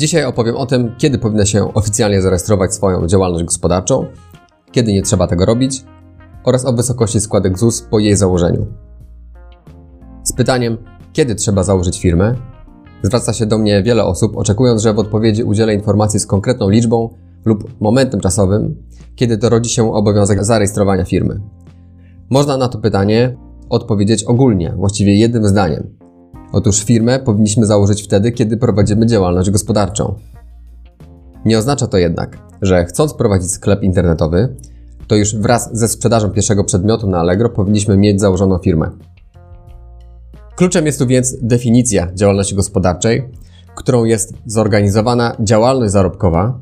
Dzisiaj opowiem o tym, kiedy powinna się oficjalnie zarejestrować swoją działalność gospodarczą, kiedy nie trzeba tego robić oraz o wysokości składek ZUS po jej założeniu. Z pytaniem, kiedy trzeba założyć firmę, zwraca się do mnie wiele osób, oczekując, że w odpowiedzi udzielę informacji z konkretną liczbą lub momentem czasowym, kiedy to rodzi się obowiązek zarejestrowania firmy. Można na to pytanie odpowiedzieć ogólnie, właściwie jednym zdaniem. Otóż firmę powinniśmy założyć wtedy, kiedy prowadzimy działalność gospodarczą. Nie oznacza to jednak, że chcąc prowadzić sklep internetowy, to już wraz ze sprzedażą pierwszego przedmiotu na Allegro powinniśmy mieć założoną firmę. Kluczem jest tu więc definicja działalności gospodarczej, którą jest zorganizowana działalność zarobkowa,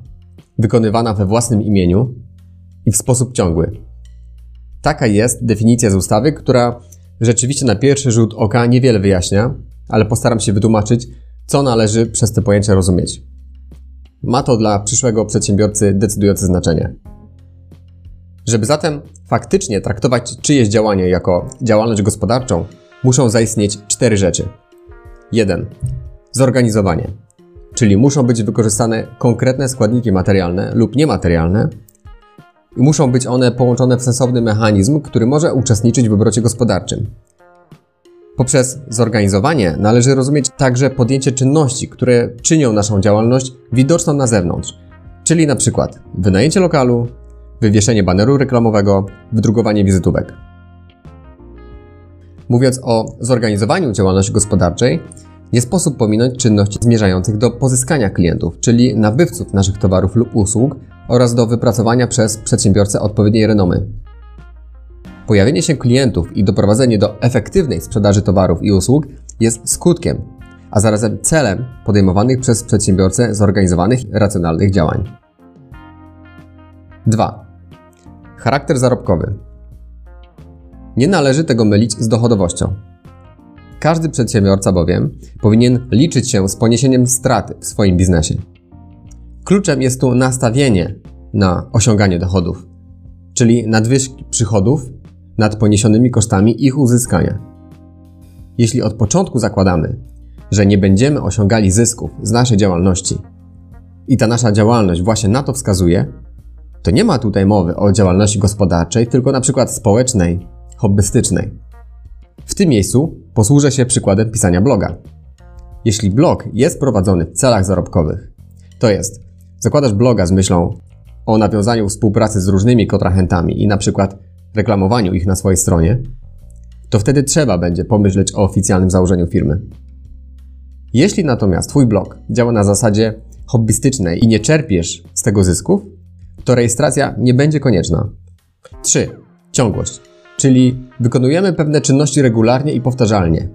wykonywana we własnym imieniu i w sposób ciągły. Taka jest definicja z ustawy, która rzeczywiście na pierwszy rzut oka niewiele wyjaśnia, ale postaram się wytłumaczyć, co należy przez te pojęcia rozumieć. Ma to dla przyszłego przedsiębiorcy decydujące znaczenie. Żeby zatem faktycznie traktować czyjeś działanie jako działalność gospodarczą, muszą zaistnieć cztery rzeczy. 1. Zorganizowanie, czyli muszą być wykorzystane konkretne składniki materialne lub niematerialne i muszą być one połączone w sensowny mechanizm, który może uczestniczyć w obrocie gospodarczym. Poprzez zorganizowanie należy rozumieć także podjęcie czynności, które czynią naszą działalność widoczną na zewnątrz, czyli na przykład wynajęcie lokalu, wywieszenie baneru reklamowego, wydrukowanie wizytówek. Mówiąc o zorganizowaniu działalności gospodarczej, nie sposób pominąć czynności zmierzających do pozyskania klientów, czyli nabywców naszych towarów lub usług oraz do wypracowania przez przedsiębiorcę odpowiedniej renomy. Pojawienie się klientów i doprowadzenie do efektywnej sprzedaży towarów i usług jest skutkiem, a zarazem celem podejmowanych przez przedsiębiorcę zorganizowanych racjonalnych działań. 2. Charakter zarobkowy. Nie należy tego mylić z dochodowością. Każdy przedsiębiorca bowiem powinien liczyć się z poniesieniem straty w swoim biznesie. Kluczem jest tu nastawienie na osiąganie dochodów, czyli nadwyżki przychodów nad poniesionymi kosztami ich uzyskania. Jeśli od początku zakładamy, że nie będziemy osiągali zysków z naszej działalności i ta nasza działalność właśnie na to wskazuje, to nie ma tutaj mowy o działalności gospodarczej, tylko na przykład społecznej, hobbystycznej. W tym miejscu posłużę się przykładem pisania bloga. Jeśli blog jest prowadzony w celach zarobkowych, to jest zakładasz bloga z myślą o nawiązaniu współpracy z różnymi kontrahentami i na przykład reklamowaniu ich na swojej stronie, to wtedy trzeba będzie pomyśleć o oficjalnym założeniu firmy. Jeśli natomiast Twój blog działa na zasadzie hobbystycznej i nie czerpiesz z tego zysków, to rejestracja nie będzie konieczna. 3. Ciągłość, czyli wykonujemy pewne czynności regularnie i powtarzalnie.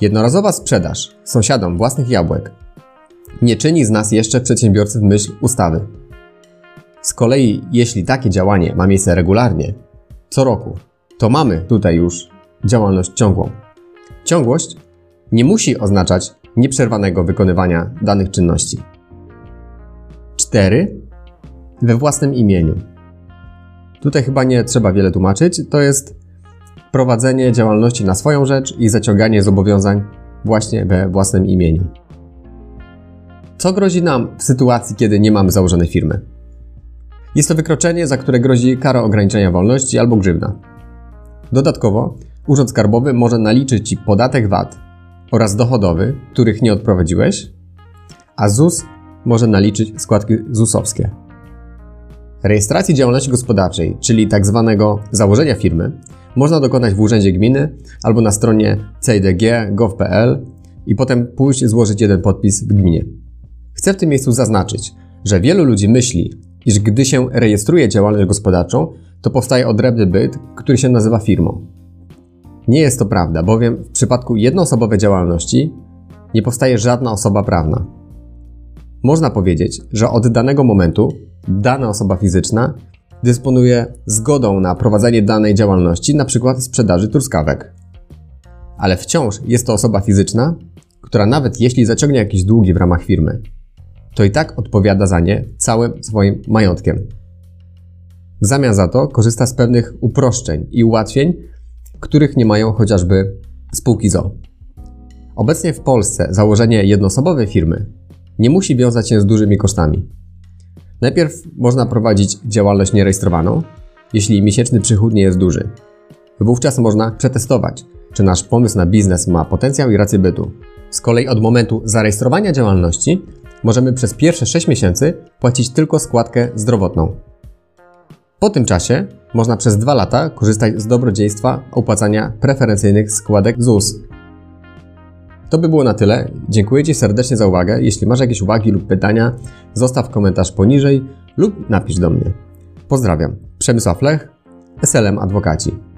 Jednorazowa sprzedaż sąsiadom własnych jabłek nie czyni z nas jeszcze przedsiębiorcy w myśl ustawy. Z kolei, jeśli takie działanie ma miejsce regularnie, co roku, to mamy tutaj już działalność ciągłą. Ciągłość nie musi oznaczać nieprzerwanego wykonywania danych czynności. 4. We własnym imieniu. Tutaj chyba nie trzeba wiele tłumaczyć. To jest prowadzenie działalności na swoją rzecz i zaciąganie zobowiązań właśnie we własnym imieniu. Co grozi nam w sytuacji, kiedy nie mamy założonej firmy? Jest to wykroczenie, za które grozi kara ograniczenia wolności albo grzywna. Dodatkowo, Urząd Skarbowy może naliczyć Ci podatek VAT oraz dochodowy, których nie odprowadziłeś, a ZUS może naliczyć składki ZUS-owskie. Rejestracji działalności gospodarczej, czyli tzw. Tak założenia firmy, można dokonać w Urzędzie Gminy albo na stronie cidg.gov.pl i potem pójść złożyć jeden podpis w gminie. Chcę w tym miejscu zaznaczyć, że wielu ludzi myśli, iż gdy się rejestruje działalność gospodarczą, to powstaje odrębny byt, który się nazywa firmą. Nie jest to prawda, bowiem w przypadku jednoosobowej działalności nie powstaje żadna osoba prawna. Można powiedzieć, że od danego momentu dana osoba fizyczna dysponuje zgodą na prowadzenie danej działalności, np. sprzedaży truskawek. Ale wciąż jest to osoba fizyczna, która nawet jeśli zaciągnie jakieś długi w ramach firmy, to i tak odpowiada za nie całym swoim majątkiem. W zamian za to korzysta z pewnych uproszczeń i ułatwień, których nie mają chociażby spółki ZO. Obecnie w Polsce założenie jednoosobowej firmy nie musi wiązać się z dużymi kosztami. Najpierw można prowadzić działalność nierejestrowaną, jeśli miesięczny przychód nie jest duży. Wówczas można przetestować, czy nasz pomysł na biznes ma potencjał i rację bytu. Z kolei od momentu zarejestrowania działalności możemy przez pierwsze 6 miesięcy płacić tylko składkę zdrowotną. Po tym czasie można przez 2 lata korzystać z dobrodziejstwa opłacania preferencyjnych składek ZUS. To by było na tyle. Dziękuję Ci serdecznie za uwagę. Jeśli masz jakieś uwagi lub pytania, zostaw komentarz poniżej lub napisz do mnie. Pozdrawiam. Przemysław Lech, SLM Adwokaci.